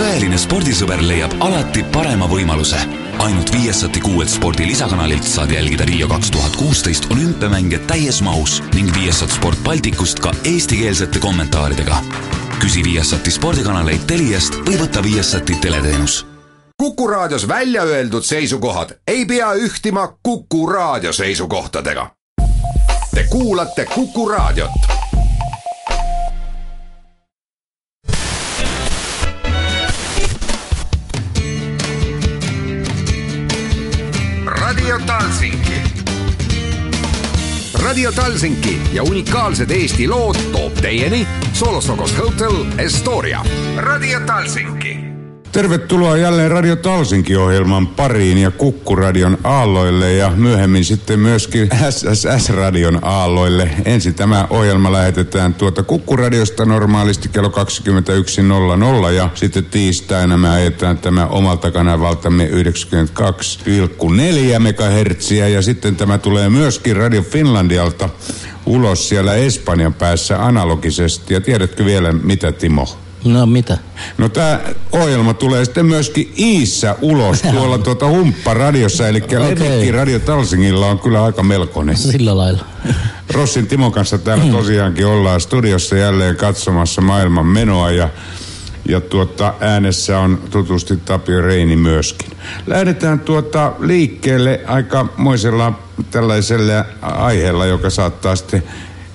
tõeline spordisõber leiab alati parema võimaluse. ainult Viasati kuuelt spordi lisakanalilt saad jälgida Rio kaks tuhat kuusteist olümpiamänge täies mahus ning Viasat Sport Balticust ka eestikeelsete kommentaaridega. küsi Viasati spordikanaleid Teliast või võta Viasati teleteenus Kuku Raadios välja öeldud seisukohad ei pea ühtima Kuku Raadio seisukohtadega. Te kuulate Kuku Raadiot. Talsinki. Radio Talsinki ja unikaalsed Eesti lood toob teieni Solosokos Hotel Estoria. Radio Talsinki Tervetuloa jälleen Radio Talsinki ohjelman pariin ja Kukkuradion aalloille ja myöhemmin sitten myöskin SSS-radion aalloille. Ensin tämä ohjelma lähetetään tuota Kukkuradiosta normaalisti kello 21.00 ja sitten tiistaina me ajetaan tämä omalta kanavaltamme 92,4 MHz ja sitten tämä tulee myöskin Radio Finlandialta ulos siellä Espanjan päässä analogisesti. Ja tiedätkö vielä mitä Timo? No mitä? No tämä ohjelma tulee sitten myöskin Iissä ulos tuolla tuota Humppa-radiossa, eli okay. Radio Talsingilla on kyllä aika melkoinen. Sillä lailla. Rossin Timon kanssa täällä mm. tosiaankin ollaan studiossa jälleen katsomassa maailman menoa ja ja tuota, äänessä on tutusti Tapio Reini myöskin. Lähdetään tuota liikkeelle aikamoisella tällaisella aiheella, joka saattaa sitten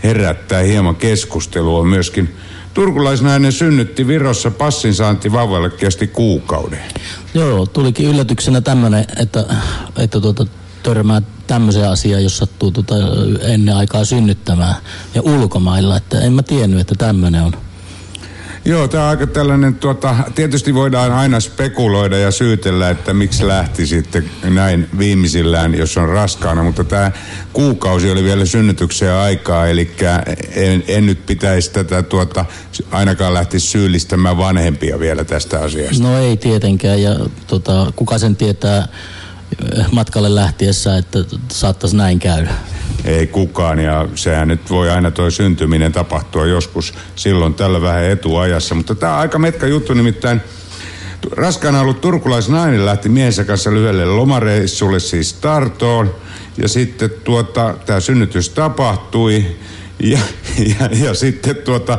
herättää hieman keskustelua myöskin Turkulaisnainen synnytti Virossa passin saanti vauvalle kesti kuukauden. Joo, tulikin yllätyksenä tämmöinen, että, että tuota, törmää tämmöiseen asiaan, jos sattuu tuota ennen aikaa synnyttämään ja ulkomailla. Että en mä tiennyt, että tämmöinen on. Joo, tämä on aika tällainen, tuota, tietysti voidaan aina spekuloida ja syytellä, että miksi lähti sitten näin viimeisillään, jos on raskaana, mutta tämä kuukausi oli vielä synnytykseen aikaa, eli en, en nyt pitäisi tätä tuota, ainakaan lähti syyllistämään vanhempia vielä tästä asiasta. No ei tietenkään, ja tota, kuka sen tietää matkalle lähtiessä, että saattaisi näin käydä ei kukaan ja sehän nyt voi aina tuo syntyminen tapahtua joskus silloin tällä vähän etuajassa. Mutta tämä on aika metka juttu nimittäin. Raskaana ollut turkulaisnainen lähti miehensä kanssa lyhyelle lomareissulle siis Tartoon. Ja sitten tuota, tämä synnytys tapahtui. Ja, ja, ja sitten tuota,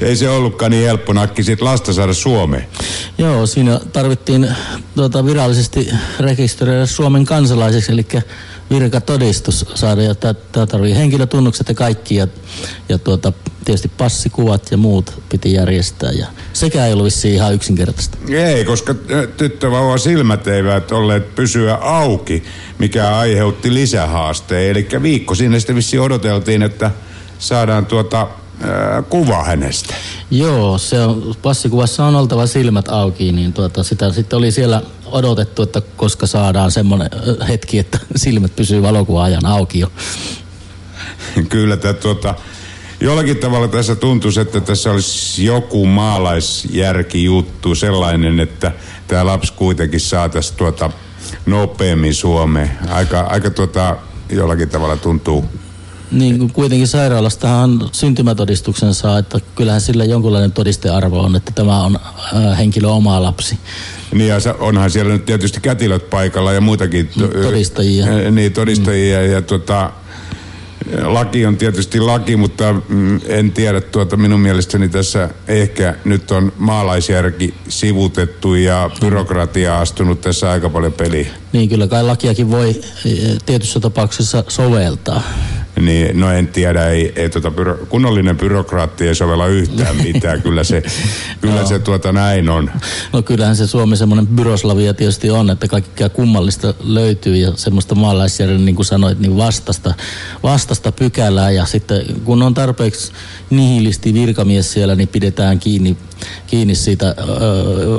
ei se ollutkaan niin helppo nakki sit lasta saada Suomeen. Joo, siinä tarvittiin tuota, virallisesti rekisteröidä Suomen kansalaiseksi, eli virkatodistus saada ja tämä tarvii henkilötunnukset ja kaikki ja, ja tuota, tietysti passikuvat ja muut piti järjestää ja sekä ei ollut ihan yksinkertaista. Ei, koska tyttövauva silmät eivät olleet pysyä auki, mikä aiheutti lisähaasteen. Eli viikko sinne sitten vissiin odoteltiin, että saadaan tuota kuva hänestä. Joo, se on, passikuvassa on oltava silmät auki, niin tuota, sitä sitten oli siellä odotettu, että koska saadaan semmoinen hetki, että silmät pysyy valokuva ajan auki jo. Kyllä, tämä tuota, jollakin tavalla tässä tuntuisi, että tässä olisi joku maalaisjärki juttu sellainen, että tämä lapsi kuitenkin saataisiin tuota nopeammin Suomeen. Aika, aika tuota, jollakin tavalla tuntuu niin kuitenkin sairaalastahan syntymätodistuksen saa, että kyllähän sillä jonkunlainen todistearvo on, että tämä on äh, henkilö oma lapsi. Niin ja onhan siellä nyt tietysti kätilöt paikalla ja muitakin todistajia. Niin todistajia mm. ja tota, laki on tietysti laki, mutta mm, en tiedä, tuota, minun mielestäni tässä ehkä nyt on maalaisjärki sivutettu ja byrokratia astunut tässä aika paljon peliin. Niin, kyllä kai lakiakin voi e, tietyssä tapauksessa soveltaa. Niin, no en tiedä, ei, ei tota byro, kunnollinen byrokraatti ei sovella yhtään mitään, kyllä se, kyllä no. se tuota näin on. No kyllähän se Suomi semmoinen byroslavia tietysti on, että kaikkea kummallista löytyy ja semmoista maalaisjärjen, niin kuin sanoit, niin vastasta, vastasta pykälää ja sitten kun on tarpeeksi nihilisti virkamies siellä, niin pidetään kiinni, kiinni siitä öö,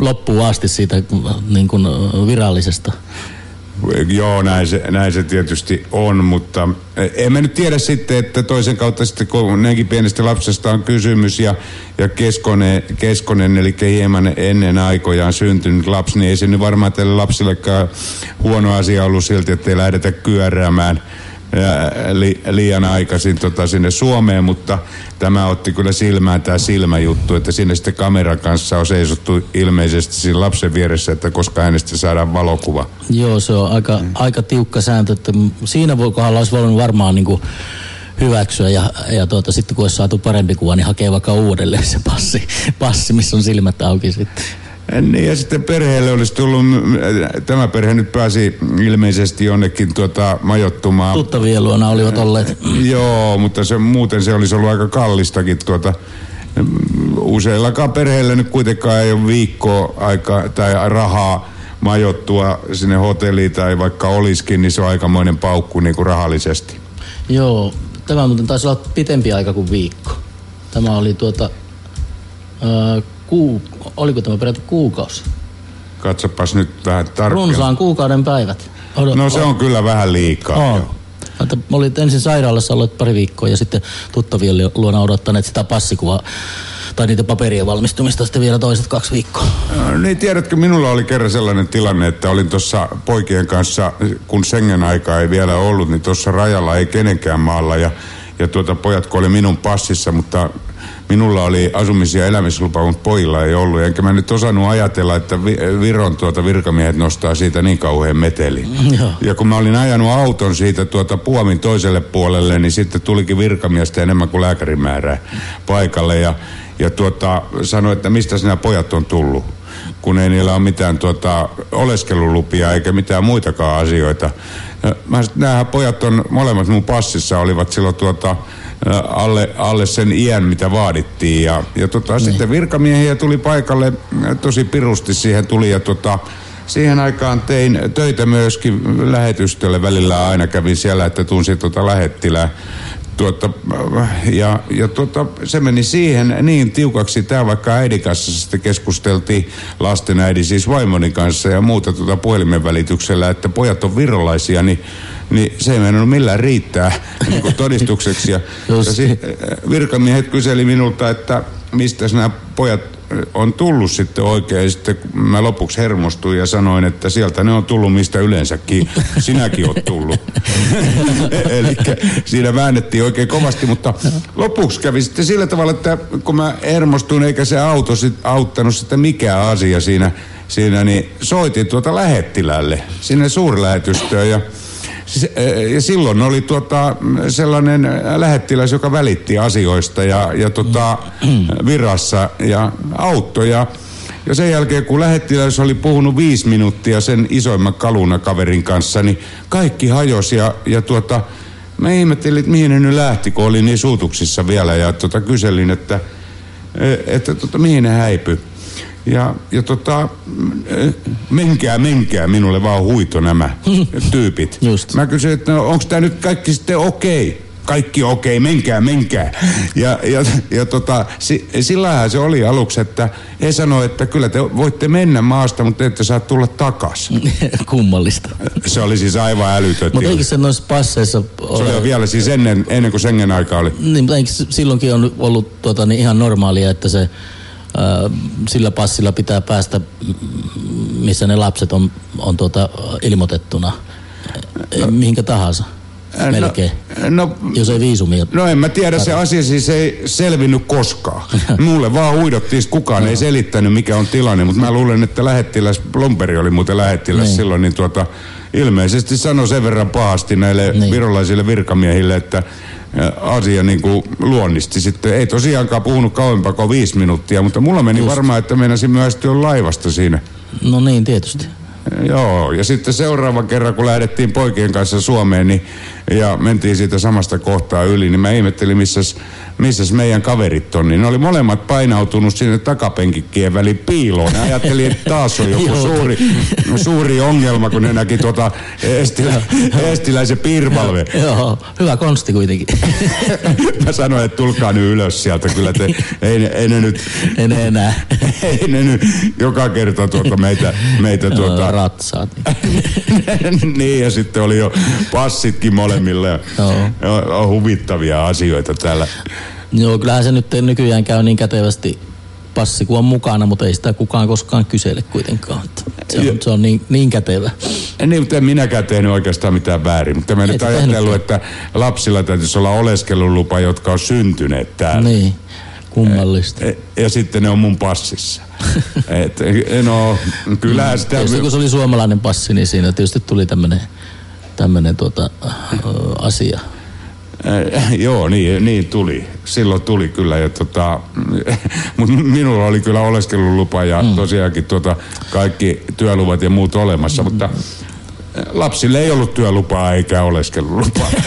loppuun asti siitä niin kuin virallisesta. Joo, näin se, näin se tietysti on, mutta en mä nyt tiedä sitten, että toisen kautta sitten kun näinkin pienestä lapsesta on kysymys ja, ja keskonen, keskonen, eli hieman ennen aikojaan syntynyt lapsi, niin ei se nyt varmaan tälle lapsillekaan huono asia ollut silti, että ei lähdetä kyöräämään li, liian aikaisin tota, sinne Suomeen, mutta tämä otti kyllä silmään tämä silmäjuttu, että sinne sitten kameran kanssa on seisottu ilmeisesti siinä lapsen vieressä, että koska hänestä saadaan valokuva. Joo, se on aika, mm. aika tiukka sääntö, että siinä voi kohdalla olisi voinut varmaan niin kuin hyväksyä ja, ja tuota, sitten kun olisi saatu parempi kuva, niin hakee vaikka uudelleen se passi, passi missä on silmät auki sitten. Niin ja sitten perheelle olisi tullut, tämä perhe nyt pääsi ilmeisesti jonnekin tuota majoittumaan. Tuttavien luona olivat olleet. Joo, mutta se, muuten se olisi ollut aika kallistakin tuota. Useillakaan perheillä nyt kuitenkaan ei ole viikkoa aika, tai rahaa majoittua sinne hotelliin tai vaikka olisikin, niin se on aikamoinen paukku niin kuin rahallisesti. Joo, tämä muuten taisi olla pitempi aika kuin viikko. Tämä oli tuota, äh, kuu, oliko tämä peräti kuukausi? Katsopas nyt vähän tarkemmin. Runsaan kuukauden päivät. Odot, no se on kyllä vähän liikaa. On. Että olit ensin sairaalassa ollut pari viikkoa ja sitten tuttavien luona odottaneet sitä passikuvaa tai niitä paperien valmistumista sitten vielä toiset kaksi viikkoa. No, niin tiedätkö, minulla oli kerran sellainen tilanne, että olin tuossa poikien kanssa, kun Schengen aikaa ei vielä ollut, niin tuossa rajalla ei kenenkään maalla ja ja tuota, pojat kun oli minun passissa, mutta minulla oli asumis- ja elämislupa, mutta pojilla ei ollut. Enkä mä nyt osannut ajatella, että Viron tuota virkamiehet nostaa siitä niin kauhean meteli. Ja. ja kun mä olin ajanut auton siitä tuota Puomin toiselle puolelle, niin sitten tulikin virkamiestä enemmän kuin lääkärimäärää paikalle. Ja, ja tuota, sanoi, että mistä sinä pojat on tullut kun ei niillä ole mitään tuota, oleskelulupia eikä mitään muitakaan asioita. Mä, nämä pojat on molemmat mun passissa olivat silloin tuota, alle, alle sen iän, mitä vaadittiin. Ja, ja tota, niin. sitten virkamiehiä tuli paikalle, tosi pirusti siihen tuli ja tota, siihen aikaan tein töitä myöskin lähetystölle. Välillä aina kävin siellä, että tunsin tuota lähettilää. Tuota, ja ja tuota, se meni siihen niin tiukaksi, tämä vaikka äidin kanssa sitten keskusteltiin lasten äidin, siis vaimoni kanssa ja muuta tuota puhelimen välityksellä, että pojat on virolaisia, niin niin se ei mennyt millään riittää niin todistukseksi. Ja, ja si, virkamiehet kyseli minulta, että mistä nämä pojat on tullut sitten oikein. Ja sitten mä lopuksi hermostuin ja sanoin, että sieltä ne on tullut mistä yleensäkin sinäkin oot tullut. Eli siinä väännettiin oikein kovasti, mutta lopuksi kävi sitten sillä tavalla, että kun mä hermostuin eikä se auto sit auttanut sitä mikään asia siinä, siinä niin soitin tuota lähettilälle sinne suurlähetystöön ja ja silloin oli tuota, sellainen lähettiläs, joka välitti asioista ja, ja tota, virassa ja autoja. Ja sen jälkeen, kun lähettiläs oli puhunut viisi minuuttia sen isoimman kalunakaverin kanssa, niin kaikki hajosi ja, ja tuota, mä ihmettelin, että mihin ne nyt lähti, kun oli niin suutuksissa vielä. Ja tuota, kyselin, että, että tuota, mihin ne häipyi. Ja, ja tota, menkää, menkää, minulle vaan huito nämä tyypit. Just. Mä kysyin, että no, onko tämä nyt kaikki sitten okei? Okay? kaikki okei, okay, menkää, menkää. Ja, ja, ja tota, si, sillähän se oli aluksi, että he sanoi, että kyllä te voitte mennä maasta, mutta ette saa tulla takaisin. Kummallista. Se oli siis aivan älytön. Mutta eikö se noissa passeissa ole... Se oli vielä siis ennen, ennen kuin Schengen aika oli. Niin, mutta eikö silloinkin on ollut tuota, niin ihan normaalia, että se sillä passilla pitää päästä, missä ne lapset on, on tuota ilmoitettuna, no, mihinkä tahansa. Melkein. No, no, jos ei viisumia. No en mä tiedä, se asia siis ei selvinnyt koskaan. Mulle vaan huidottiin, kukaan ei selittänyt mikä on tilanne, mutta mä luulen, että lähettiläs, Lomperi oli muuten lähettiläs niin. silloin, niin tuota, ilmeisesti sanoi sen verran pahasti näille niin. virolaisille virkamiehille, että asia niin kuin luonnisti sitten. Ei tosiaankaan puhunut kauempaa kuin viisi minuuttia, mutta mulla meni Just. varmaan, että meinasin myöhästyä laivasta siinä. No niin, tietysti. Joo, ja sitten seuraava kerran, kun lähdettiin poikien kanssa Suomeen, niin, ja mentiin siitä samasta kohtaa yli, niin mä ihmettelin, missä missäs meidän kaverit on, niin ne oli molemmat painautunut sinne takapenkikkien väliin piiloon. Ne ajatteli, että taas on joku suuri, suuri ongelma, kun ne näki tuota estilä, estiläisen piirpalve. Joo, hyvä konsti kuitenkin. Mä sanoin, että tulkaa nyt ylös sieltä, kyllä te, ei, ei ne nyt... Ei ne enää. ei ne nyt joka kerta tuota meitä, meitä tuota... Ratsaat. niin, ja sitten oli jo passitkin molemmille. Joo. Huvittavia asioita täällä. Joo, kyllähän se nyt nykyään käy niin kätevästi passi kun on mukana, mutta ei sitä kukaan koskaan kysele kuitenkaan. Se on, se on niin, niin kätevä. Niin, mutta en minäkään tehnyt oikeastaan mitään väärin. Mutta mä nyt ajatellut, että lapsilla täytyisi olla oleskelulupa, jotka on syntyneet täällä. Niin, kummallista. Ja, ja sitten ne on mun passissa. Et, no, kyllähän sitä... Tietysti kun se oli suomalainen passi, niin siinä tietysti tuli tämmöinen tämmönen tuota, asia. Äh, joo, niin, niin tuli. Silloin tuli kyllä. Ja tota, mutta minulla oli kyllä oleskelulupa ja mm. tosiaankin tota, kaikki työluvat ja muut olemassa, mm. mutta lapsille ei ollut työlupaa eikä oleskelulupaa.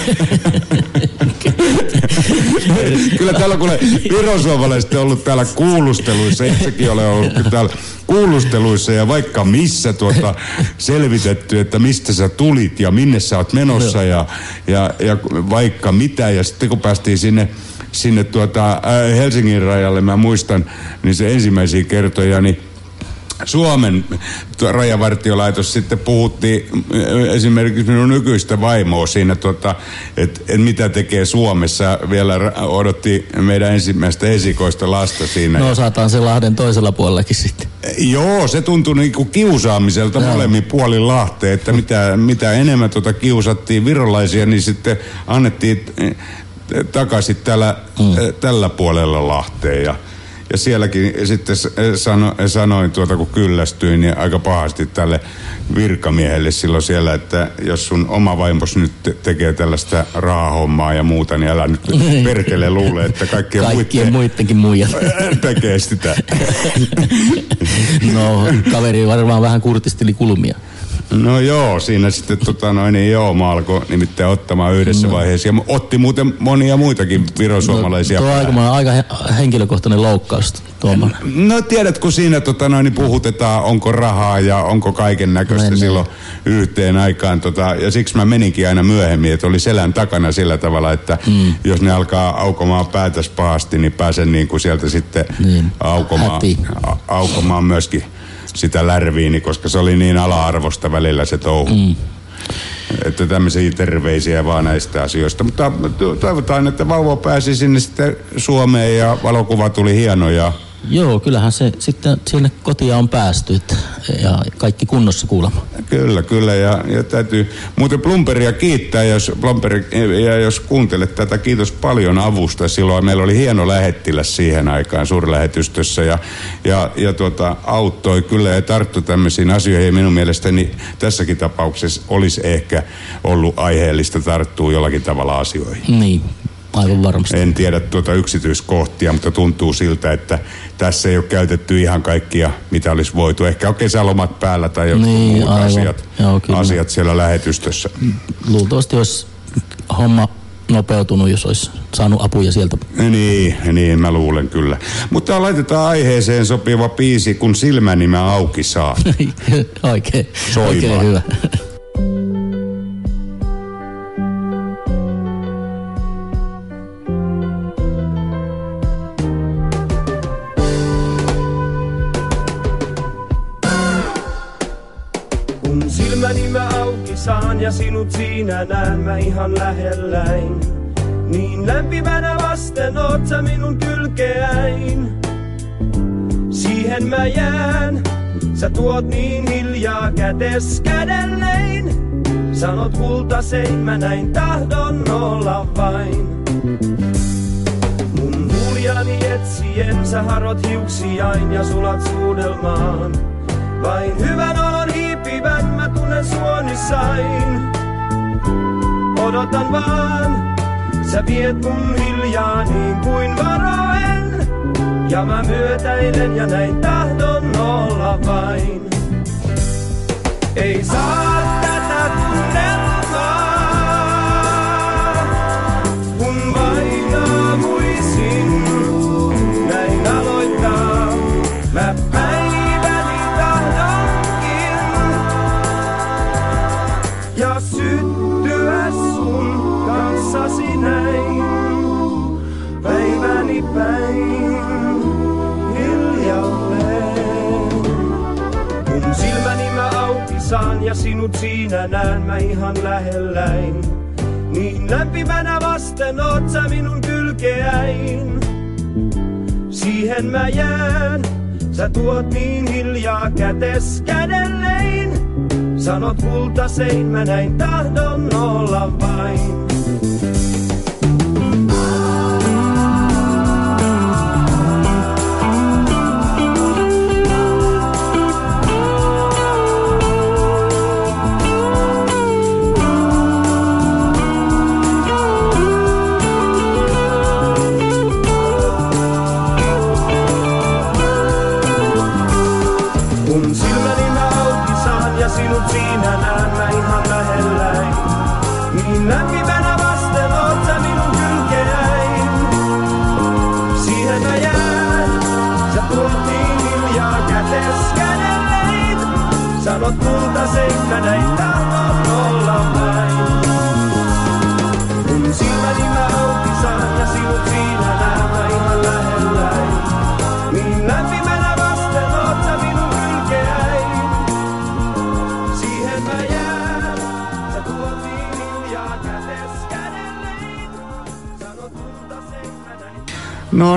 Kyllä täällä kuule virosuomalaiset on ollut täällä kuulusteluissa, itsekin olen ollut täällä kuulusteluissa ja vaikka missä tuota selvitetty, että mistä sä tulit ja minne sä oot menossa ja, ja, ja vaikka mitä. Ja sitten kun päästiin sinne sinne tuota, Helsingin rajalle, mä muistan, niin se ensimmäisiä kertoja, niin Suomen rajavartiolaitos sitten puhutti äh, esimerkiksi minun nykyistä vaimoa siinä, tota, että et mitä tekee Suomessa. Vielä odotti meidän ensimmäistä esikoista lasta siinä. No osataan se Lahden toisella puolellakin sitten. Joo, se tuntui niinku kiusaamiselta no. molemmin puolin Lahteen, että mitä, mitä enemmän tota kiusattiin virolaisia, niin sitten annettiin eh, takaisin tällä, mm. Eh, tällä puolella Lahteen. Ja, ja sielläkin sitten sano, sanoin tuota, kun kyllästyin, niin aika pahasti tälle virkamiehelle silloin siellä, että jos sun oma vaimos nyt tekee tällaista rahahommaa ja muuta, niin älä nyt perkele luule, että kaikkien, kaikkien muidenkin muijat tekee sitä. no, kaveri varmaan vähän kurtisteli kulmia. No joo, siinä sitten tota noin, niin joo, mä alkoi nimittäin ottamaan yhdessä no. vaiheessa. Ja otti muuten monia muitakin virosuomalaisia. No, tuo aika, aika henkilökohtainen loukkaus tuommoinen. No tiedät, kun siinä tota noin, niin puhutetaan, onko rahaa ja onko kaiken näköistä niin. silloin yhteen aikaan. Tota, ja siksi mä meninkin aina myöhemmin, että oli selän takana sillä tavalla, että mm. jos ne alkaa aukomaan päätös pahasti, niin pääsen niin kuin sieltä sitten niin. aukomaan, a, aukomaan myöskin sitä lärviini, koska se oli niin ala-arvosta välillä se touhu. Mm. Että tämmöisiä terveisiä vaan näistä asioista. Mutta toivotaan, että vauva pääsi sinne sitten Suomeen ja valokuva tuli hieno ja Joo, kyllähän se sitten sinne kotia on päästy ja kaikki kunnossa kuulemma. Kyllä, kyllä ja, ja täytyy muuten Plumperia kiittää, jos, Plumperi, ja jos kuuntelet tätä, kiitos paljon avusta. Silloin meillä oli hieno lähettiläs siihen aikaan suurlähetystössä ja, ja, ja tuota, auttoi kyllä ja tarttu tämmöisiin asioihin. Ja minun mielestäni tässäkin tapauksessa olisi ehkä ollut aiheellista tarttua jollakin tavalla asioihin. Niin, Aivan varmasti. En tiedä tuota yksityiskohtia, mutta tuntuu siltä, että tässä ei ole käytetty ihan kaikkia, mitä olisi voitu. Ehkä on kesälomat päällä tai jotkut niin, muut asiat, Joo, asiat siellä lähetystössä. Luultavasti olisi homma nopeutunut, jos olisi saanut apuja sieltä. Niin, niin mä luulen kyllä. Mutta laitetaan aiheeseen sopiva piisi, kun silmäni mä auki saa. oikein, oikein hyvä. Ja sinut siinä näen mä ihan lähelläin. Niin lämpimänä vasten oot sä minun kylkeäin. Siihen mä jään, sä tuot niin hiljaa kätes kädellein. Sanot kultasein, mä näin tahdon olla vain. Mun huljani etsien sä harot hiuksiain ja sulat suudelmaan. Vain hyvän olon hiipivän mä tunnen suonissain. Odotan vaan, sä viet mun hiljaa niin kuin varoen. Ja mä myötäilen ja näin tahdon olla vain. Ei saa sinut siinä näen mä ihan lähelläin. Niin lämpimänä vasten oot sä minun kylkeäin. siihen mä jään. Sä tuot niin hiljaa kätes kädellein. Sanot kultasein, mä näin tahdon olla vain.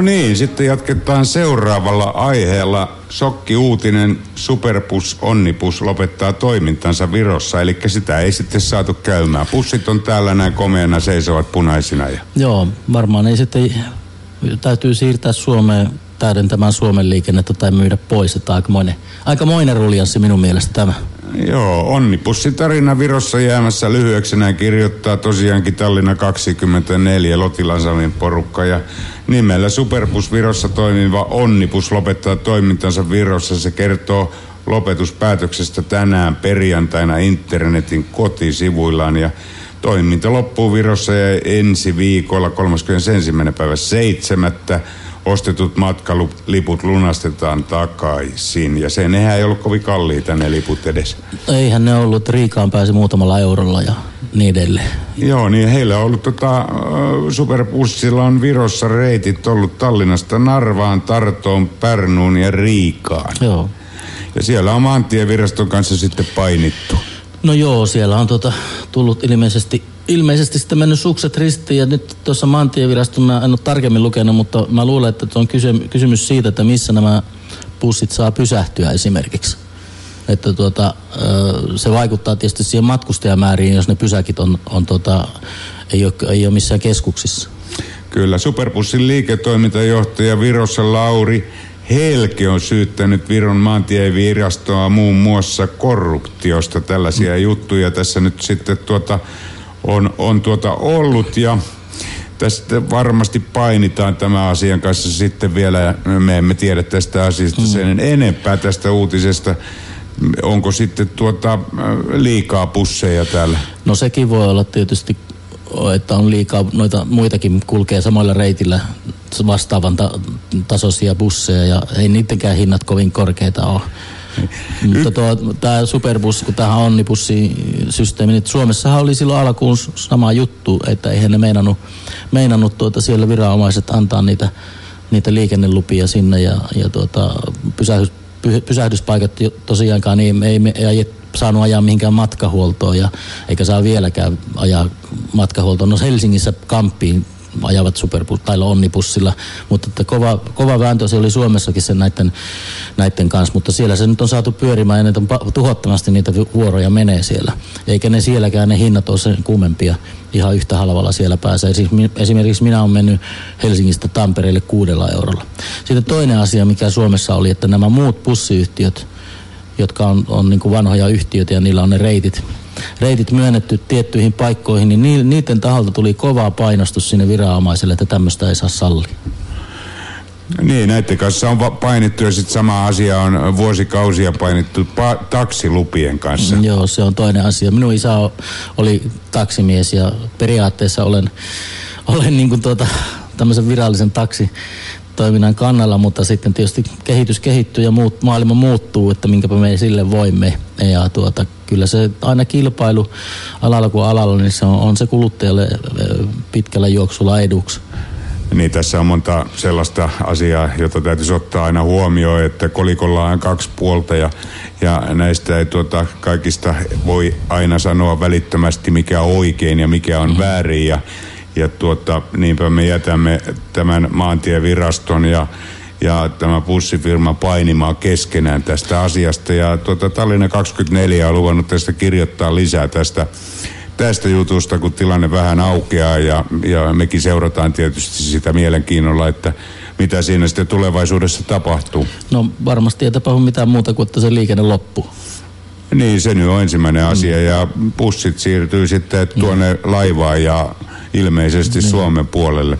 Niin, sitten jatketaan seuraavalla aiheella. Sokki uutinen, Superbus Onnibus lopettaa toimintansa Virossa, eli sitä ei sitten saatu käymään. Pussit on täällä näin komeana, seisovat punaisina. Ja... Joo, varmaan ei sitten, täytyy siirtää Suomeen täydentämään Suomen liikennettä tai myydä pois. Että aikamoinen, aikamoinen ruljanssi minun mielestä tämä. Joo, onnipussitarina Virossa jäämässä lyhyeksi näin kirjoittaa tosiaankin Tallinna 24 Lotilansalin porukka ja nimellä Superbus Virossa toimiva Onnibus lopettaa toimintansa Virossa. Se kertoo lopetuspäätöksestä tänään perjantaina internetin kotisivuillaan ja toiminta loppuu Virossa ja ensi viikolla 31. päivä 7 ostetut matkaliput lunastetaan takaisin. Ja se nehän ei ollut kovin kalliita ne liput edes. Eihän ne ollut, Riikaan pääsi muutamalla eurolla ja niin edelleen. Joo, niin heillä on ollut tota, superbussilla on Virossa reitit ollut Tallinnasta Narvaan, Tartoon, Pärnuun ja Riikaan. Joo. Ja siellä on maantieviraston kanssa sitten painittu. No joo, siellä on tota, tullut ilmeisesti, ilmeisesti sitten mennyt sukset ristiin ja nyt tuossa maantieviraston mä en ole tarkemmin lukenut, mutta mä luulen, että on kysy- kysymys siitä, että missä nämä bussit saa pysähtyä esimerkiksi. Että tuota, se vaikuttaa tietysti siihen matkustajamääriin, jos ne pysäkit on, on tota, ei, ole, ei ole missään keskuksissa. Kyllä, Superbussin liiketoimintajohtaja Virossa Lauri Helke on syyttänyt Viron maantievirastoa muun muassa korruptiosta. Tällaisia mm. juttuja tässä nyt sitten tuota, on, on tuota ollut ja tästä varmasti painitaan tämä asian kanssa sitten vielä. Me emme tiedä tästä asiasta mm. sen enempää tästä uutisesta. Onko sitten tuota liikaa pusseja täällä? No sekin voi olla tietysti, että on liikaa noita muitakin kulkee samoilla reitillä vastaavan ta- tasoisia busseja ja ei niidenkään hinnat kovin korkeita ole. Mutta tuo, tämä Superbus, kun tähän onnibussisysteemi, niin Suomessahan oli silloin alkuun sama juttu, että eihän ne meinannut, meinannut tuota siellä viranomaiset antaa niitä, niitä liikennelupia sinne ja, ja tuota, pysähdys, py, pysähdyspaikat tosiaankaan niin ei, me, ei saanut ajaa mihinkään matkahuoltoon ja eikä saa vieläkään ajaa matkahuoltoon. No Helsingissä Kamppiin ajavat superbus tai onnibussilla, mutta että kova, kova vääntö se oli Suomessakin sen näiden, näiden kanssa, mutta siellä se nyt on saatu pyörimään ja niitä on tuhottomasti niitä vuoroja menee siellä. Eikä ne sielläkään ne hinnat ole sen kummempia ihan yhtä halvalla siellä pääsee. Siis Esimerkiksi minä olen mennyt Helsingistä Tampereelle kuudella eurolla. Sitten toinen asia, mikä Suomessa oli, että nämä muut bussiyhtiöt, jotka on, on niin kuin vanhoja yhtiöitä ja niillä on ne reitit, reitit myönnetty tiettyihin paikkoihin, niin ni- niiden taholta tuli kova painostus sinne viranomaiselle, että tämmöistä ei saa sallia. Niin, näiden kanssa on painittu ja sitten sama asia on vuosikausia painittu pa- taksilupien kanssa. Mm, Joo, se on toinen asia. Minun isä oli taksimies ja periaatteessa olen, olen niin kuin tuota, tämmöisen virallisen taksi toiminnan kannalla, mutta sitten tietysti kehitys kehittyy ja muut, maailma muuttuu, että minkäpä me sille voimme. Ja tuota, kyllä se aina kilpailu alalla kuin alalla, niin se on, on se kuluttajalle pitkällä juoksulla eduksi. Niin tässä on monta sellaista asiaa, jota täytyisi ottaa aina huomioon, että kolikolla on kaksi puolta ja, ja näistä ei tuota, kaikista voi aina sanoa välittömästi mikä on oikein ja mikä on väärin ja, ja tuota, niinpä me jätämme tämän maantieviraston ja ja tämä bussifirma painimaan keskenään tästä asiasta. Ja tuota, Tallinna 24 on luvannut tästä kirjoittaa lisää tästä tästä jutusta, kun tilanne vähän aukeaa ja, ja mekin seurataan tietysti sitä mielenkiinnolla, että mitä siinä sitten tulevaisuudessa tapahtuu. No varmasti ei tapahdu mitään muuta kuin, että se liikenne loppuu. Niin, se nyt on ensimmäinen mm. asia ja bussit siirtyy sitten mm. tuonne mm. laivaan ja ilmeisesti niin. Suomen puolelle.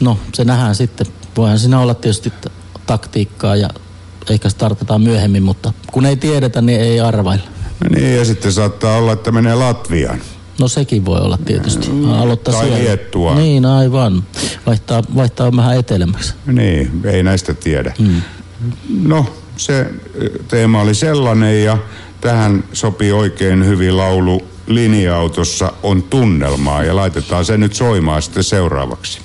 No, se nähdään sitten. Voihan siinä olla tietysti taktiikkaa ja ehkä startataan myöhemmin, mutta kun ei tiedetä, niin ei arvailla. Niin, ja sitten saattaa olla, että menee Latviaan. No sekin voi olla tietysti. Mm. Aloittaa tai siellä. Liettua. Niin, aivan. Vaihtaa, vaihtaa vähän etelämmäksi. Niin, ei näistä tiedä. Mm. No, se teema oli sellainen ja tähän sopii oikein hyvin laulu linja-autossa on tunnelmaa ja laitetaan se nyt soimaan sitten seuraavaksi.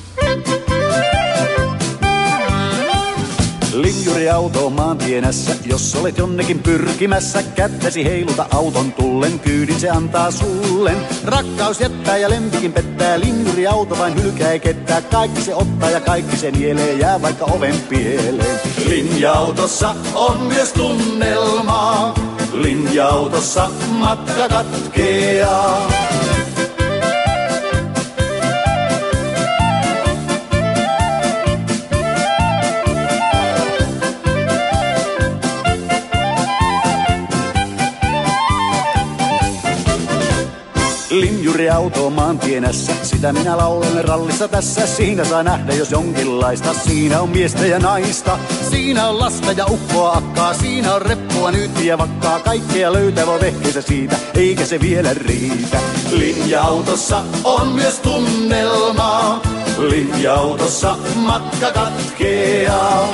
Linjuriauto maantienässä, jos olet jonnekin pyrkimässä, kättäsi heiluta auton tullen, kyydin se antaa sullen. Rakkaus jättää ja lempikin pettää, linjuriauto vain hylkää kettää, kaikki se ottaa ja kaikki se nielee, jää vaikka oven pieleen. Linja-autossa on myös tunnelmaa, linja-autossa matka katkeaa. Linjuriauto maantienässä, sitä minä laulen rallissa tässä. Siinä saa nähdä jos jonkinlaista, siinä on miestä ja naista. Siinä on lasta ja ukkoa akkaa, siinä on reppua nyt ja vakkaa. Kaikkea löytävä vehkeensä siitä, eikä se vielä riitä. Linja-autossa on myös tunnelmaa, linja-autossa matka katkeaa.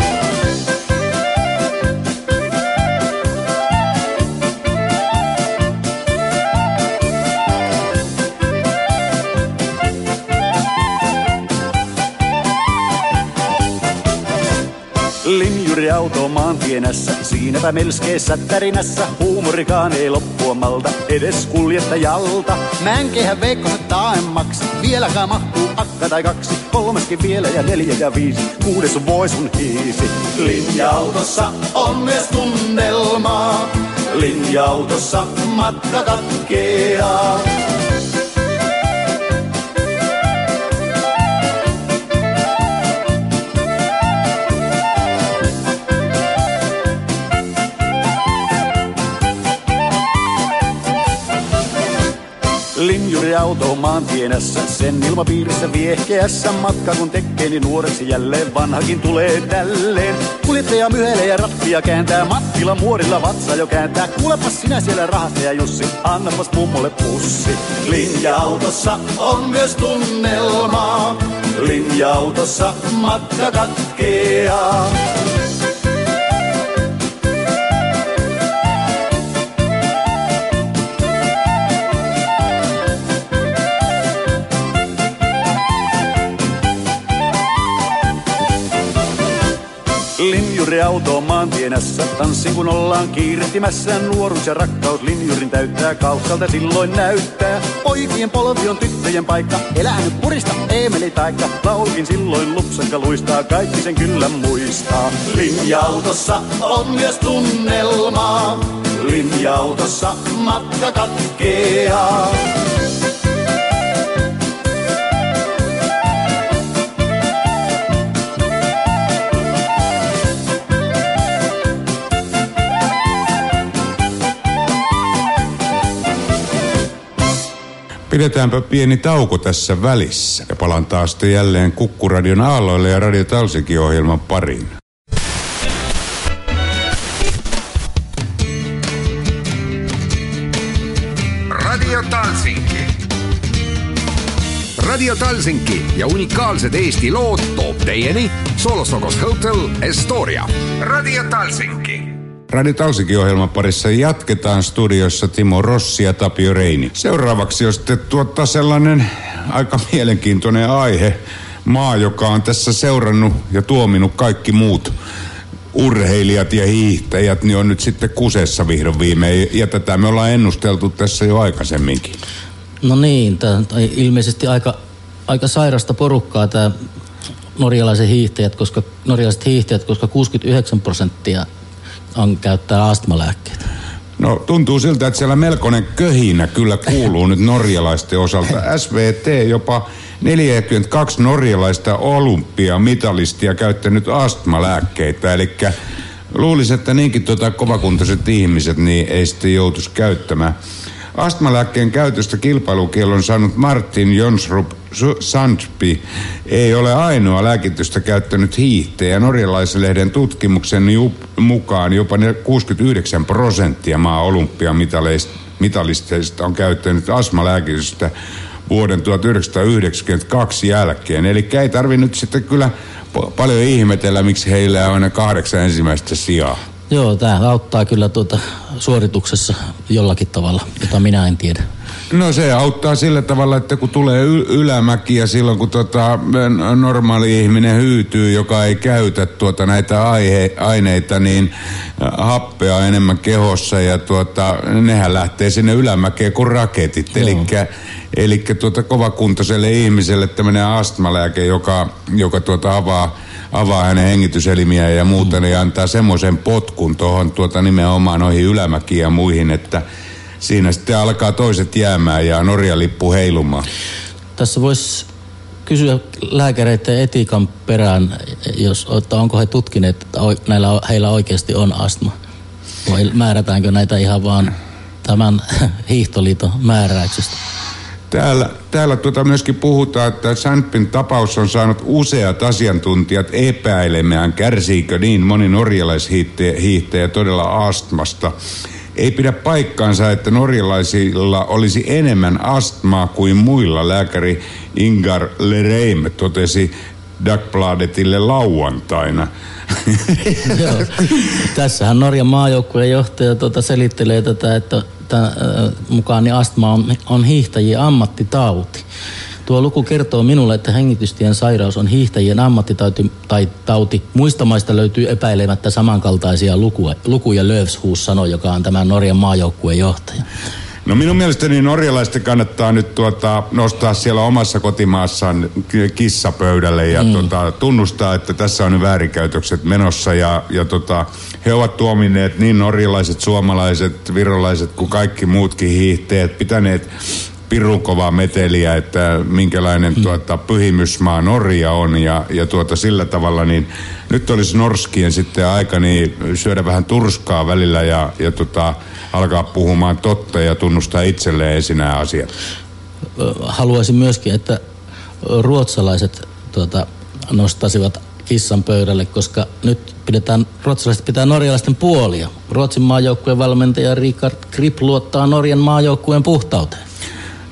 Linjuriauto maantienässä, siinäpä melskeessä tärinässä, huumorikaan ei loppua malta, edes kuljettajalta. Mänkehän veikkoset taemmaksi, vieläkään mahtuu akka tai kaksi, kolmaskin vielä ja neljä ja viisi, kuudes voi sun hiisi. Linja-autossa on myös tunnelmaa, linja-autossa matka katkeaa. Auto maantienässä, sen ilmapiirissä viehkeässä matka kun tekee, niin nuoreksi jälleen vanhakin tulee tälleen. Kuljettaja myhelee ja rattia kääntää, Mattila muorilla vatsa jo kääntää. Kuulepas sinä siellä ja Jussi, annapas mummolle pussi. Linja-autossa on myös tunnelmaa, linja-autossa matka katkeaa. Linjuriauto maantienässä, tanssin kun ollaan kiirehtimässä. Nuoruus ja rakkaus linjurin täyttää, kaukkalta silloin näyttää. Poikien polvi on tyttöjen paikka, elää nyt purista Eemeli taikka. Laulkin silloin lupsakka luistaa, kaikki sen kyllä muistaa. Linja-autossa on myös tunnelmaa, linja-autossa matka katkeaa. Pidetäänpä pieni tauko tässä välissä ja palaan taas sitten jälleen Kukkuradion aalloille ja Radio Talsikin ohjelman pariin. Radio Talsinki. Radio Talsinki ja unikaalsed Eesti lood toob teieni Solostokos Hotel Estoria. Radio Talsinki Radio Talsikin ohjelman parissa jatketaan studiossa Timo Rossi ja Tapio Reini. Seuraavaksi on sitten tuottaa sellainen aika mielenkiintoinen aihe. Maa, joka on tässä seurannut ja tuominut kaikki muut urheilijat ja hiihtäjät, niin on nyt sitten kusessa vihdoin viimein. Ja tätä me ollaan ennusteltu tässä jo aikaisemminkin. No niin, tämä ilmeisesti aika, aika sairasta porukkaa tämä norjalaiset hiihtäjät, koska, norjalaiset hiihtäjät, koska 69 prosenttia on käyttää astmalääkkeitä. No tuntuu siltä, että siellä melkoinen köhinä kyllä kuuluu nyt norjalaisten osalta. SVT jopa 42 norjalaista olympiamitalistia käyttänyt astmalääkkeitä, eli luulisin, että niinkin tuota kovakuntoiset ihmiset niin ei sitten joutuisi käyttämään. Astmalääkkeen käytöstä kilpailukielon saanut Martin Jonsrup Sandby ei ole ainoa lääkitystä käyttänyt hiihtäjä. Norjalaislehden tutkimuksen mukaan jopa 69 prosenttia maa olympiamitalisteista on käyttänyt astmalääkitystä vuoden 1992 jälkeen. Eli ei tarvi nyt sitten kyllä paljon ihmetellä, miksi heillä on aina kahdeksan ensimmäistä sijaa. Joo, tämä auttaa kyllä tuota suorituksessa jollakin tavalla, jota minä en tiedä. No se auttaa sillä tavalla, että kun tulee y- ylämäki ja silloin kun tota, normaali ihminen hyytyy, joka ei käytä tuota näitä aihe- aineita, niin äh, happea enemmän kehossa ja tuota, nehän lähtee sinne ylämäkeen kuin raketit. Eli tuota, kovakuntoiselle ihmiselle tämmöinen astmalääke, joka, joka tuota avaa avaa hänen hengityselimiä ja muuta, niin antaa semmoisen potkun tuohon tuota nimenomaan noihin ylämäkiin ja muihin, että siinä sitten alkaa toiset jäämään ja Norja-lippu heilumaan. Tässä voisi kysyä lääkäreiden etiikan perään, jos, että onko he tutkineet, että näillä, heillä oikeasti on astma. Vai määrätäänkö näitä ihan vaan tämän hiihtoliiton määräyksestä? Täällä, täällä tuota myöskin puhutaan, että Sandpin tapaus on saanut useat asiantuntijat epäilemään, kärsiikö niin moni norjalaishiihtäjä todella astmasta. Ei pidä paikkaansa, että norjalaisilla olisi enemmän astmaa kuin muilla. Lääkäri Ingar Lereim totesi Dagbladetille lauantaina. Joo. Tässähän Norjan maajoukkueen johtaja tuota selittelee tätä, että tämän, mukaan niin astma on, on hiihtäjien ammattitauti. Tuo luku kertoo minulle, että hengitystien sairaus on hiihtäjien ammattitauti tai tauti. Muista maista löytyy epäilemättä samankaltaisia lukuja, lukuja Lövshus sanoi, joka on tämän Norjan maajoukkueen johtaja. No minun mielestäni norjalaisten kannattaa nyt tuota, nostaa siellä omassa kotimaassaan kissa pöydälle ja mm. tuota, tunnustaa, että tässä on väärinkäytökset menossa ja, ja tuota, he ovat tuomineet niin norjalaiset, suomalaiset, virolaiset kuin kaikki muutkin hiihteet, pitäneet pirun kovaa meteliä, että minkälainen mm. tuota, pyhimysmaa Norja on ja, ja tuota, sillä tavalla niin nyt olisi norskien sitten aika niin syödä vähän turskaa välillä ja, ja tota, alkaa puhumaan totta ja tunnustaa itselleen ensin nämä asiat. Haluaisin myöskin, että ruotsalaiset tuota, nostasivat kissan pöydälle, koska nyt pidetään, ruotsalaiset pitää norjalaisten puolia. Ruotsin maajoukkueen valmentaja Richard Kripp luottaa Norjan maajoukkueen puhtauteen.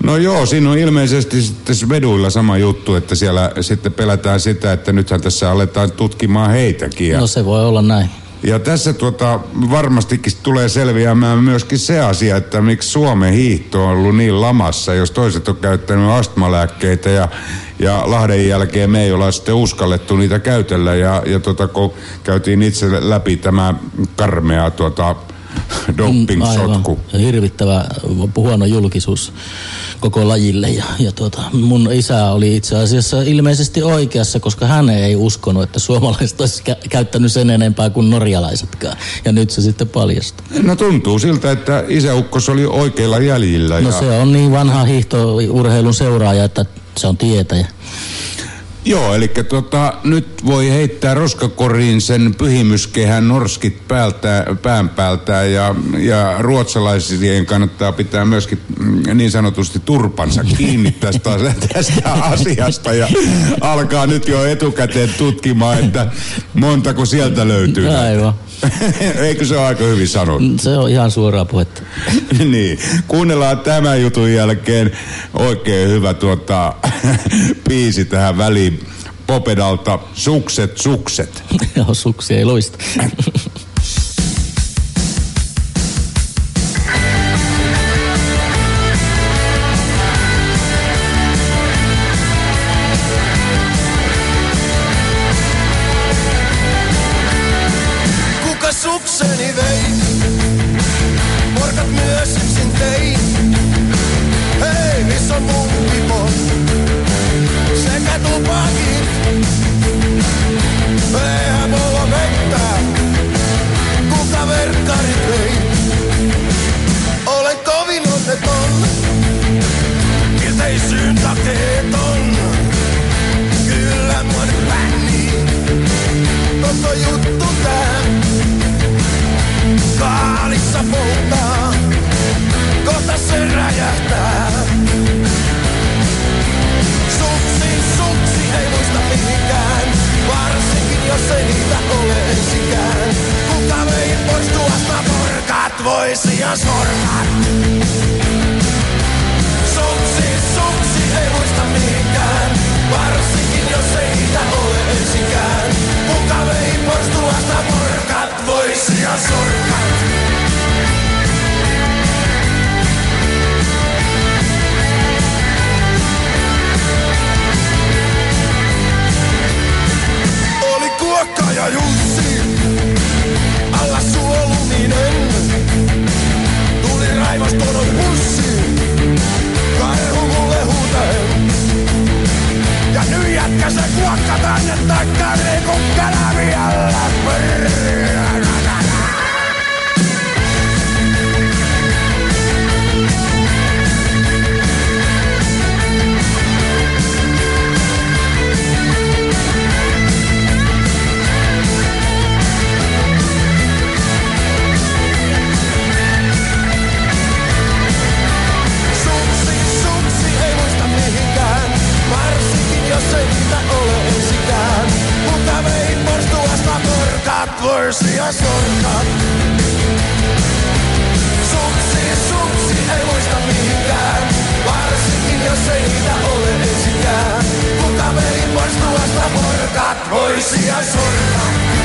No joo, siinä on ilmeisesti sitten Sveduilla sama juttu, että siellä sitten pelätään sitä, että nythän tässä aletaan tutkimaan heitäkin. Ja... No se voi olla näin. Ja tässä tuota, varmastikin tulee selviämään myöskin se asia, että miksi Suomen hiihto on ollut niin lamassa, jos toiset on käyttänyt astmalääkkeitä ja, ja Lahden jälkeen me ei olla sitten uskallettu niitä käytellä. Ja, ja tuota, kun käytiin itse läpi tämä karmea tuota, doping-sotku. Mm, hirvittävä huono julkisuus koko lajille. Ja, ja tuota, mun isä oli itse asiassa ilmeisesti oikeassa, koska hän ei uskonut, että suomalaiset olisi kä- käyttänyt sen enempää kuin norjalaisetkaan. Ja nyt se sitten paljastui. No tuntuu siltä, että isäukkos oli oikeilla jäljillä. No ja... se on niin vanha hiihtourheilun seuraaja, että se on tietäjä. Joo, eli tota, nyt voi heittää roskakoriin sen pyhimyskehän norskit päältä, pään päältä ja, ja ruotsalaisien kannattaa pitää myöskin mm, niin sanotusti turpansa kiinni tästä, tästä asiasta ja alkaa nyt jo etukäteen tutkimaan, että montako sieltä löytyy. Aivan. Eikö se ole aika hyvin sanottu? Se on ihan suoraa puhetta. niin. Kuunnellaan tämän jutun jälkeen oikein hyvä tuota, biisi tähän väliin. Popedalta Sukset, sukset. Joo, suksia ei loista. Voisi ja sormat. suksi suksi, ei muista mihinkään, varsinkin jos ei niitä ole ensikään. Kuka vei pois tuosta voisi ja sormat. Guacatán está carne con calavera la perra. Porkat, vorsi ja sorkat. Suksi, suksi ei muista mihinkään, varsinkin jos ei niitä ole ensikään. Mutta vei pois tuosta porkat, vorsi ja sorkat.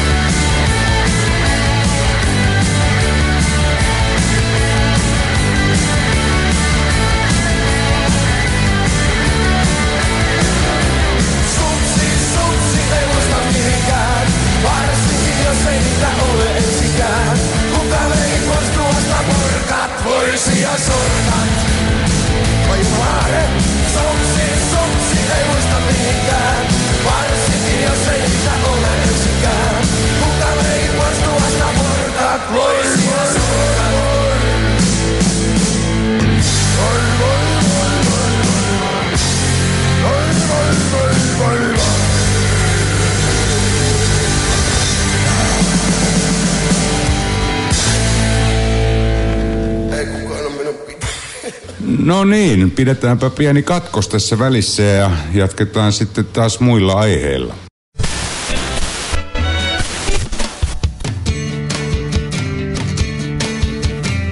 Niin, pidetäänpä pieni katkos tässä välissä ja jatketaan sitten taas muilla aiheilla.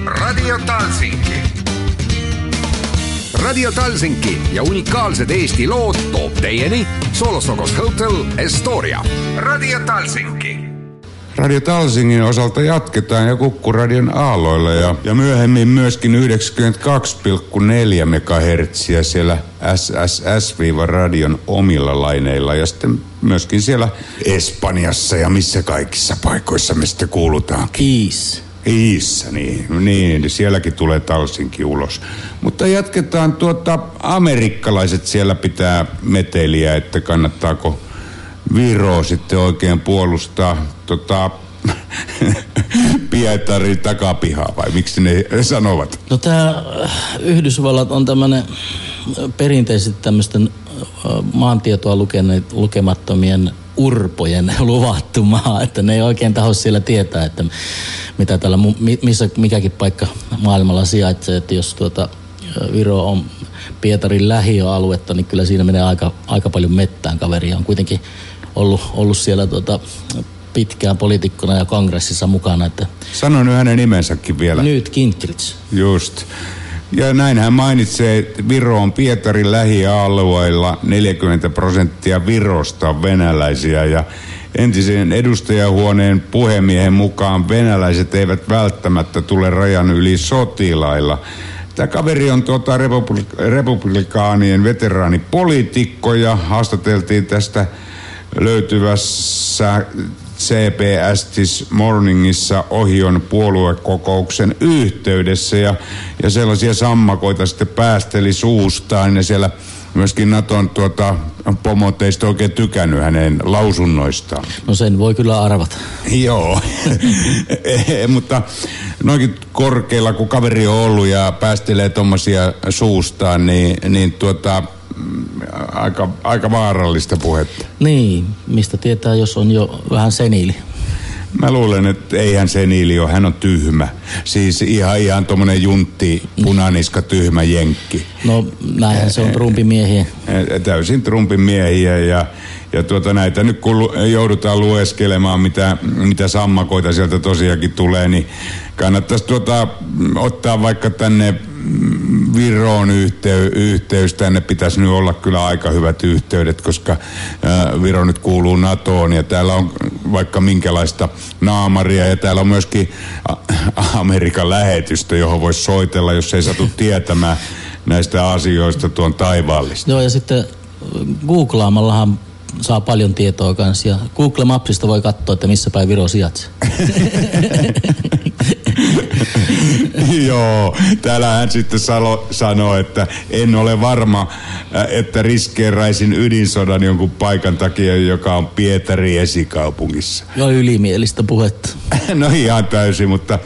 Radio Talsinki. Radio Talsinki ja unikaalsed Eesti lood toob teieni Solosokos Hotel Estoria. Radio Talsinki. Radio Talsingin osalta jatketaan ja Kukkuradion aalloilla ja, ja myöhemmin myöskin 92,4 MHz siellä SSS-radion omilla laineilla ja sitten myöskin siellä Espanjassa ja missä kaikissa paikoissa me sitten kuulutaan. Kiis. Iissä, niin, niin, sielläkin tulee Talsinki ulos. Mutta jatketaan tuota, amerikkalaiset siellä pitää meteliä, että kannattaako Viro sitten oikein puolustaa tota, Pietarin takapihaa, vai miksi ne sanovat? No tämä Yhdysvallat on tämmöinen perinteisesti tämmöisten maantietoa lukeneet, lukemattomien urpojen luvattu maa, että ne ei oikein taho siellä tietää, että mitä täällä, missä mikäkin paikka maailmalla sijaitsee, että jos tuota Viro on Pietarin lähiöaluetta, niin kyllä siinä menee aika, aika paljon mettään kaveria. On kuitenkin ollut, ollut siellä tuota, pitkään poliitikkona ja kongressissa mukana. Että Sano nyt hänen nimensäkin vielä. Nyt Gingrich. Just. Ja näin hän mainitsee, että Viro on Pietarin lähialueilla 40 prosenttia Virosta on venäläisiä ja entisen edustajahuoneen puhemiehen mukaan venäläiset eivät välttämättä tule rajan yli sotilailla. Tämä kaveri on tuota republi- republikaanien veteraanipoliitikko ja haastateltiin tästä löytyvässä CBS This Morningissa Ohion puoluekokouksen yhteydessä ja, ja sellaisia sammakoita sitten päästeli suustaan ja siellä myöskin Naton tuota, pomot ei sitten oikein tykännyt hänen lausunnoistaan. No sen voi kyllä arvata. Joo, mutta noinkin korkeilla kun kaveri on ollut ja päästelee tommosia suustaan, niin, niin tuota, aika, aika vaarallista puhetta. Niin, mistä tietää, jos on jo vähän seniili. Mä luulen, että eihän se Niili ole, hän on tyhmä. Siis ihan, ihan tommonen juntti, punaniska, tyhmä jenkki. No näinhän se on trumpimiehiä. Eh, Täysin trumpin miehiä ja, ja tuota, näitä nyt kun joudutaan lueskelemaan, mitä, mitä sammakoita sieltä tosiaankin tulee, niin kannattaisi tuota, ottaa vaikka tänne Viroon yhtey, yhteys. Tänne pitäisi nyt olla kyllä aika hyvät yhteydet, koska Viro nyt kuuluu NATOon ja täällä on vaikka minkälaista naamaria ja täällä on myöskin a- Amerikan lähetystö, johon voisi soitella, jos ei satu tietämään näistä asioista tuon taivaallista. Joo, ja sitten googlaamallahan saa paljon tietoa kanssa. Ja Google Mapsista voi katsoa, että missä päin Viro sijaitsee. Joo, täällä hän sitten salo, sanoo, että en ole varma, äh, että riskeeraisin ydinsodan jonkun paikan takia, joka on Pietari esikaupungissa. Joo, ylimielistä puhetta. No ihan täysin, mutta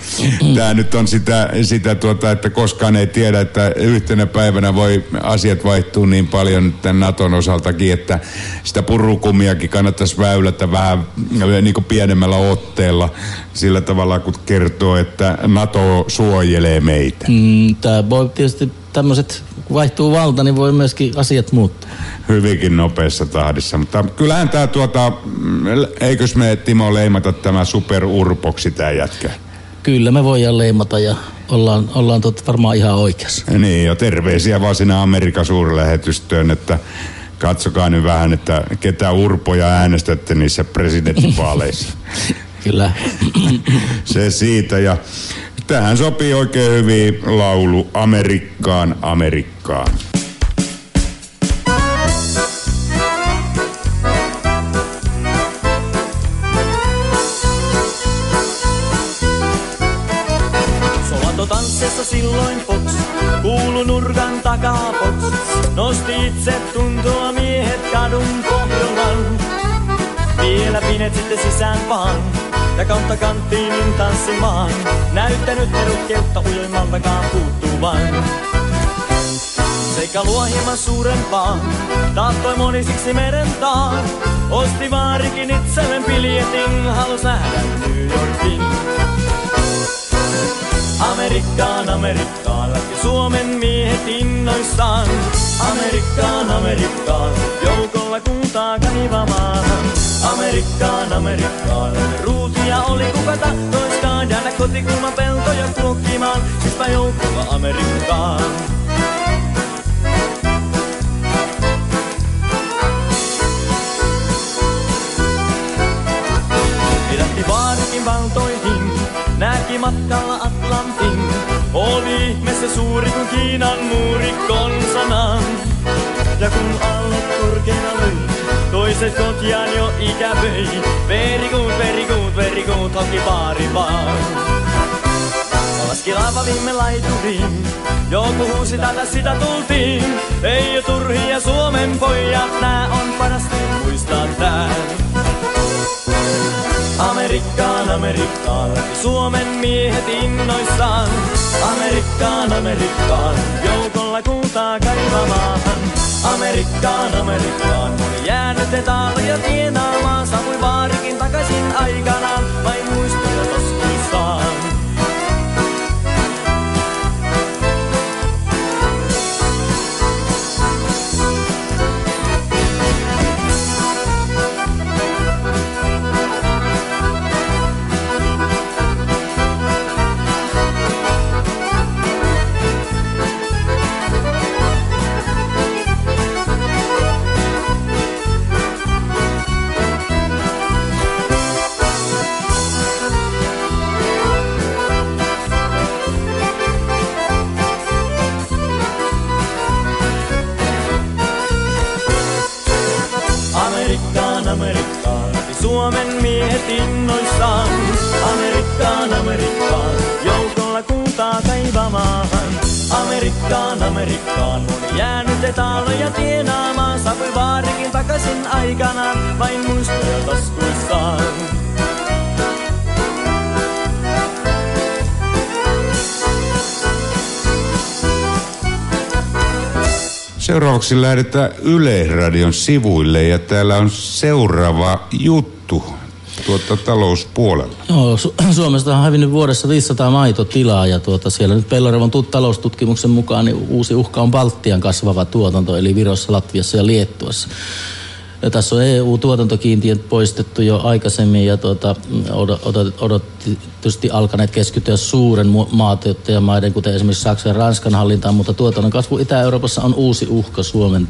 tämä nyt on sitä, sitä tuota, että koskaan ei tiedä, että yhtenä päivänä voi asiat vaihtua niin paljon tämän Naton osaltakin, että sitä purukumiakin kannattaisi väylätä vähän äh, niin kuin pienemmällä otteella sillä tavalla, kun kertoo, että NATO suojelee meitä. Mm, Tämä voi tietysti tämmöiset, kun vaihtuu valta, niin voi myöskin asiat muuttua. hyvinkin nopeassa tahdissa. Mutta kyllähän tämä tuota, mm, eikös me Timo leimata tämä superurpoksi tämä jätkä? Kyllä me voidaan leimata ja ollaan, ollaan tot varmaan ihan oikeassa. Niin, ja terveisiä vaan sinne Amerikan suurlähetystöön, että katsokaa nyt vähän, että ketä urpoja äänestätte niissä presidenttivaaleissa. Kyllä. Se siitä ja tähän sopii oikein hyvin laulu Amerikkaan, Amerikkaan. Silloin Fox, kuulu nurkan takaa Fox. Nosti itse tuntua miehet kadun pohjolan. Vielä pinet sitten sisään vaan, ja kautta kanttiin tanssimaan. Näyttänyt perukkeutta ujoimmaltakaan puuttuvan. Sekä luo hieman suurempaa, tahtoi moni siksi meren taa. Osti vaarikin itselleen biljetin, halus nähdä New Yorkin. Amerikkaan, Amerikkaan, lähti Suomen miehet innoissaan. Amerikkaan, Amerikkaan, joukolla kultaa kaivamaan. Amerikkaan, Amerikkaan, ruutia oli kuka tahtoiskaan. Jäädä kotikulman peltoja kuokkimaan, sispä joukolla Amerikkaan. Very good, hoki baari vaan. Laski laiva viime laituriin, joku huusi tätä sitä tultiin. Ei jo turhia Suomen pojat, nää on parasta muistaa tää. Amerikkaan, Amerikkaan, Suomen miehet innoissaan. Amerikkaan, Amerikkaan, joukolla kultaa kaivamaan. Amerikkaan, Amerikkaan, moni jäänyt etaloja tienaamaan. Saapui vaarikin takaisin aikanaan, vain muistoja taskuissaan. Amerikkaan, Suomen miehet innoissaan. Amerikkaan, Amerikkaan, joukolla kultaa kaivamaan. Amerikkaan, Amerikkaan, moni jäänyt etaloja tienaamaan. Saapui vaarikin takaisin aikanaan, vain muistoja taskuissaan. Seuraavaksi lähdetään Yle Radion sivuille ja täällä on seuraava juttu tuota, talouspuolella? Joo, Su- Suomesta on hävinnyt vuodessa 500 maitotilaa ja tuota, siellä nyt Pellerevon tut- taloustutkimuksen mukaan niin uusi uhka on Baltian kasvava tuotanto, eli Virossa, Latviassa ja Liettuassa. Ja tässä on EU-tuotantokiintiöt poistettu jo aikaisemmin ja tuota, odot, odot, odot tietysti alkaneet keskittyä suuren maatuottajamaiden, kuten esimerkiksi Saksan ja Ranskan hallintaan, mutta tuotannon kasvu Itä-Euroopassa on uusi uhka Suomen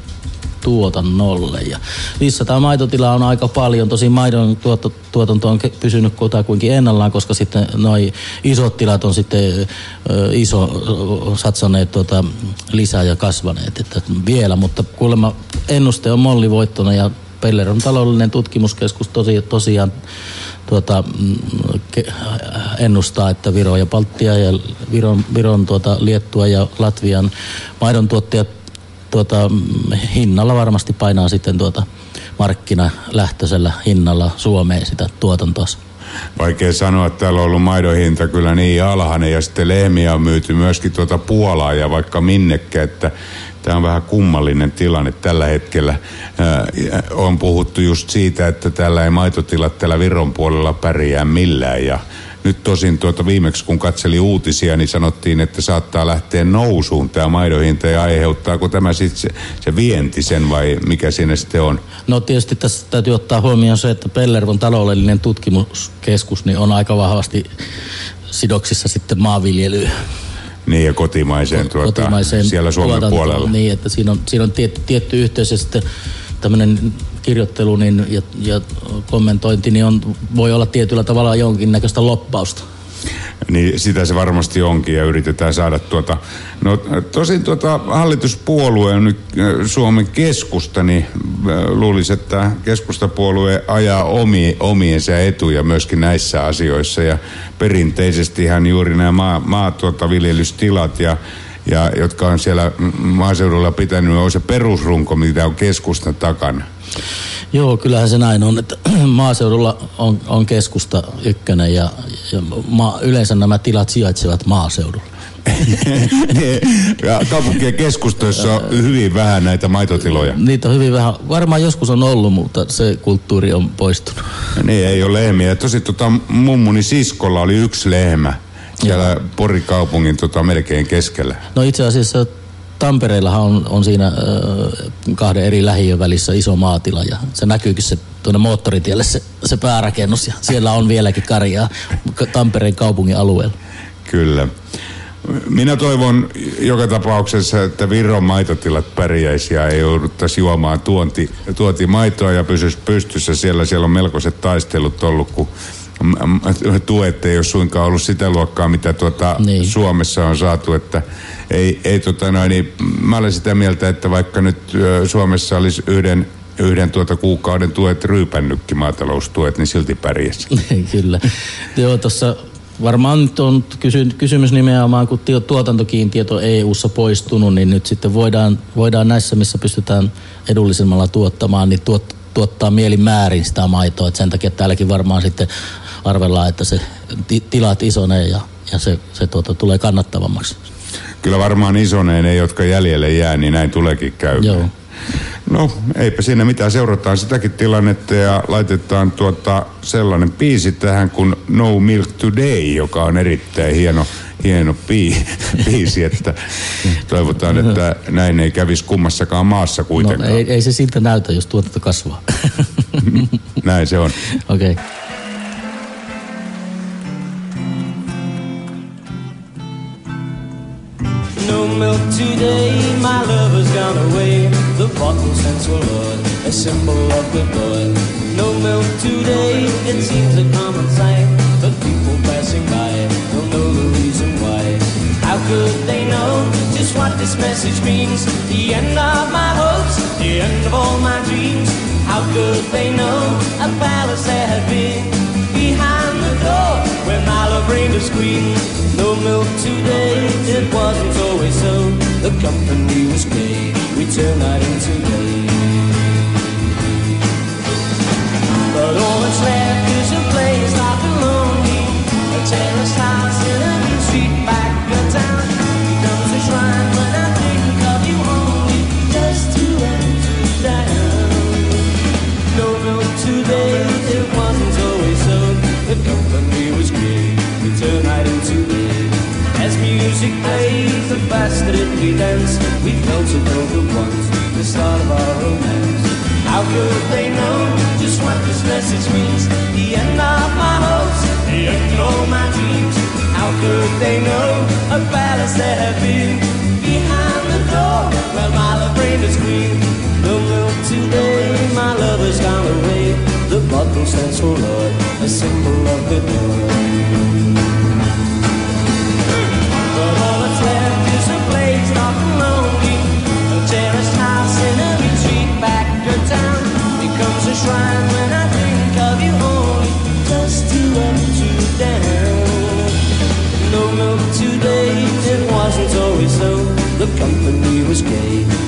tuotannolle. Ja 500 maitotilaa on aika paljon. Tosin maidon tuot, tuotanto on pysynyt kutakuinkin ennallaan, koska sitten noi isot tilat on sitten iso satsaneet tuota, lisää ja kasvaneet että vielä. Mutta kuulemma ennuste on mollivoittona ja Pelleron taloudellinen tutkimuskeskus tosi, tosiaan tuota, mm, ennustaa, että Viro ja Baltia ja Viron, Viron tuota, Liettua ja Latvian maidon tuottajat tuota, hinnalla varmasti painaa sitten tuota markkinalähtöisellä hinnalla Suomeen sitä tuotantoa. Vaikea sanoa, että täällä on ollut maidon hinta kyllä niin alhainen ja sitten lehmiä on myyty myöskin tuota Puolaa ja vaikka minnekä, että tämä on vähän kummallinen tilanne tällä hetkellä. On puhuttu just siitä, että täällä ei maitotilat täällä Viron puolella pärjää millään ja nyt tosin tuota viimeksi kun katseli uutisia, niin sanottiin, että saattaa lähteä nousuun tämä maidon hinta ja aiheuttaako tämä sitten se, se vienti sen vai mikä siinä sitten on? No tietysti tässä täytyy ottaa huomioon se, että Pellervon taloudellinen tutkimuskeskus niin on aika vahvasti sidoksissa sitten maanviljelyyn. Niin ja kotimaiseen, tuota, kotimaiseen siellä Suomen puolella. Niin, että siinä on, siinä on tietty, tietty yhteys ja sitten tämmöinen kirjoittelu niin, ja, ja kommentointi niin on, voi olla tietyllä tavalla jonkinnäköistä loppausta. Niin sitä se varmasti onkin ja yritetään saada tuota... No tosin tuota hallituspuolue on nyt äh, Suomen keskusta, niin äh, luulisi, että keskustapuolue ajaa omi, omiensa etuja myöskin näissä asioissa. Ja perinteisestihän juuri nämä maa, maa tuota, viljelystilat ja ja jotka on siellä maaseudulla pitänyt, on se perusrunko, mitä on keskustan takana. Joo, kyllähän se näin on, että maaseudulla on, on keskusta ykkönen ja, ja maa, yleensä nämä tilat sijaitsevat maaseudulla. ja kaupunkien keskustoissa on hyvin vähän näitä maitotiloja. Niitä on hyvin vähän. Varmaan joskus on ollut, mutta se kulttuuri on poistunut. Niin, ei ole lehmiä. Tosi tota, mummuni siskolla oli yksi lehmä siellä Porikaupungin tota, melkein keskellä. No itse asiassa Tampereellahan on, on siinä äh, kahden eri lähiön välissä iso maatila ja se näkyykin se tuonne moottoritielle se, se päärakennus ja siellä on vieläkin karjaa Tampereen kaupungin alueella. Kyllä. Minä toivon joka tapauksessa, että Viron maitotilat pärjäisi ja ei jouduttaisi juomaan tuonti, tuontimaitoa ja pysyisi pystyssä siellä. Siellä on melkoiset taistelut ollut, kun tuet ei ole suinkaan ollut sitä luokkaa, mitä tuota niin. Suomessa on saatu, että ei, ei tota noin, niin mä olen sitä mieltä, että vaikka nyt Suomessa olisi yhden yhden tuota kuukauden tuet ryypännytkin maataloustuet, niin silti pärjäsi. Kyllä. Joo, tuossa varmaan nyt on kysy, kysymys nimenomaan, kun tuotantokiintiöt on EU-ssa poistunut, niin nyt sitten voidaan, voidaan näissä, missä pystytään edullisemmalla tuottamaan, niin tuot, tuottaa mielimäärin sitä maitoa. Et sen takia täälläkin varmaan sitten arvellaan, että se tilat isonee ja, ja se, se tuota, tulee kannattavammaksi. Kyllä varmaan isoneen ne, jotka jäljelle jää, niin näin tuleekin käymään. Joo. No, eipä siinä mitään. Seurataan sitäkin tilannetta ja laitetaan tuota sellainen biisi tähän kuin No Milk Today, joka on erittäin hieno, hieno bii, biisi, että toivotaan, että näin ei kävisi kummassakaan maassa kuitenkaan. No, ei, ei se siltä näytä, jos tuotanto kasvaa. näin se on. Okei. Okay. Milk today, my lover's gone away. The bottle for Lord, a symbol of goodbye. No milk today, it seems a common sight. But people passing by don't know the reason why. How could they know just what this message means? The end of my hopes, the end of all my dreams. How could they know a palace there had been where my love as queen? No milk today, it wasn't always so. The company was gay, we turned night into day. But all that's left is a place not lonely, a terraced house in a new street back of town. Becomes a shrine when I think of you only, just to enter down. No milk today, it wasn't always so. Music plays, the faster that we dance. We felt cold at once, the start of our romance. How could they know just what this message means? The end of my hopes, the end of all my dreams. How could they know a palace there have been behind the door where my love reigned as queen? No milk today, my lover's gone away. The bottle stands for love, a symbol of goodwill.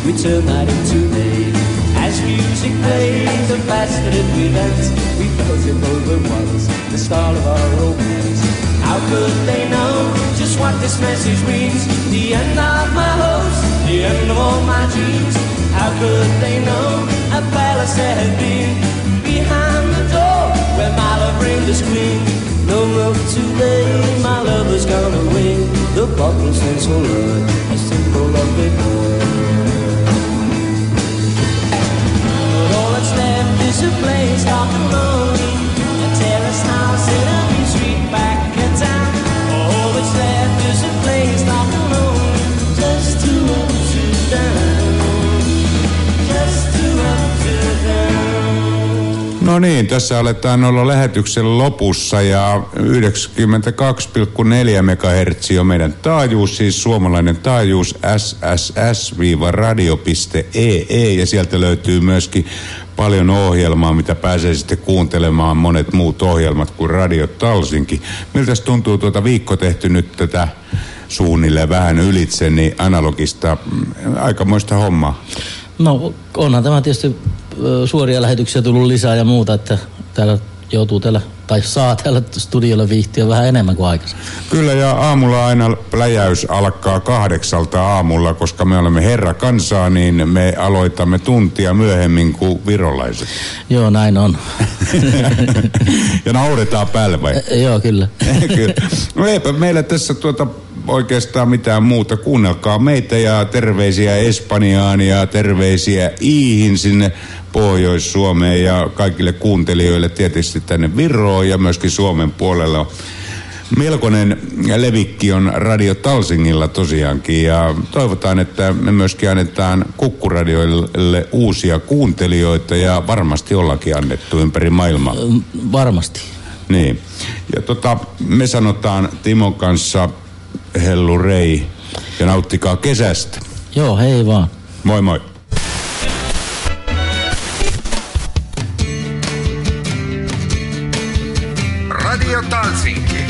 We turn night into day. As music played, the faster that we danced, we felt it over once, the start of our romance. How could they know just what this message means? The end of my hopes, the end of all my dreams. How could they know a palace had been behind the door where my love reigned as queen? No milk today, my lover's gone away. The bottle stands for love, a of goodwill. No niin, tässä aletaan olla lähetyksen lopussa ja 92,4 MHz on meidän taajuus, siis suomalainen taajuus sss-radio.ee ja sieltä löytyy myöskin paljon ohjelmaa, mitä pääsee sitten kuuntelemaan monet muut ohjelmat kuin Radio Talsinki. Miltä tuntuu tuota viikko tehty nyt tätä suunnilleen vähän ylitse, niin analogista, mm, aikamoista hommaa. No onhan tämä tietysti suoria lähetyksiä tullut lisää ja muuta, että täällä joutuu täällä, tai saa täällä studiolla viihtiä vähän enemmän kuin aikaisemmin. Kyllä ja aamulla aina pläjäys alkaa kahdeksalta aamulla, koska me olemme herra kansaa, niin me aloitamme tuntia myöhemmin kuin virolaiset. Joo, näin on. ja nauretaan päälle vai? E, joo, kyllä. Kyllä. No eipä meillä tässä tuota oikeastaan mitään muuta. Kuunnelkaa meitä ja terveisiä Espanjaan ja terveisiä Iihin sinne Pohjois-Suomeen ja kaikille kuuntelijoille tietysti tänne Viroon ja myöskin Suomen puolella. Melkoinen levikki on Radio Talsingilla tosiaankin ja toivotaan, että me myöskin annetaan kukkuradioille uusia kuuntelijoita ja varmasti ollakin annettu ympäri maailmaa. Varmasti. Niin. Ja tota, me sanotaan Timon kanssa hellu rei ja nauttikaa kesästä. Joo, hei vaan. Moi moi. Radio Talsinki.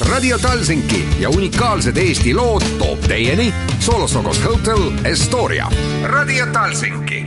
Radio Talsinki ja unikaalsed Eesti lood toob teieni Solosokos Hotel Estoria. Radio Talsinki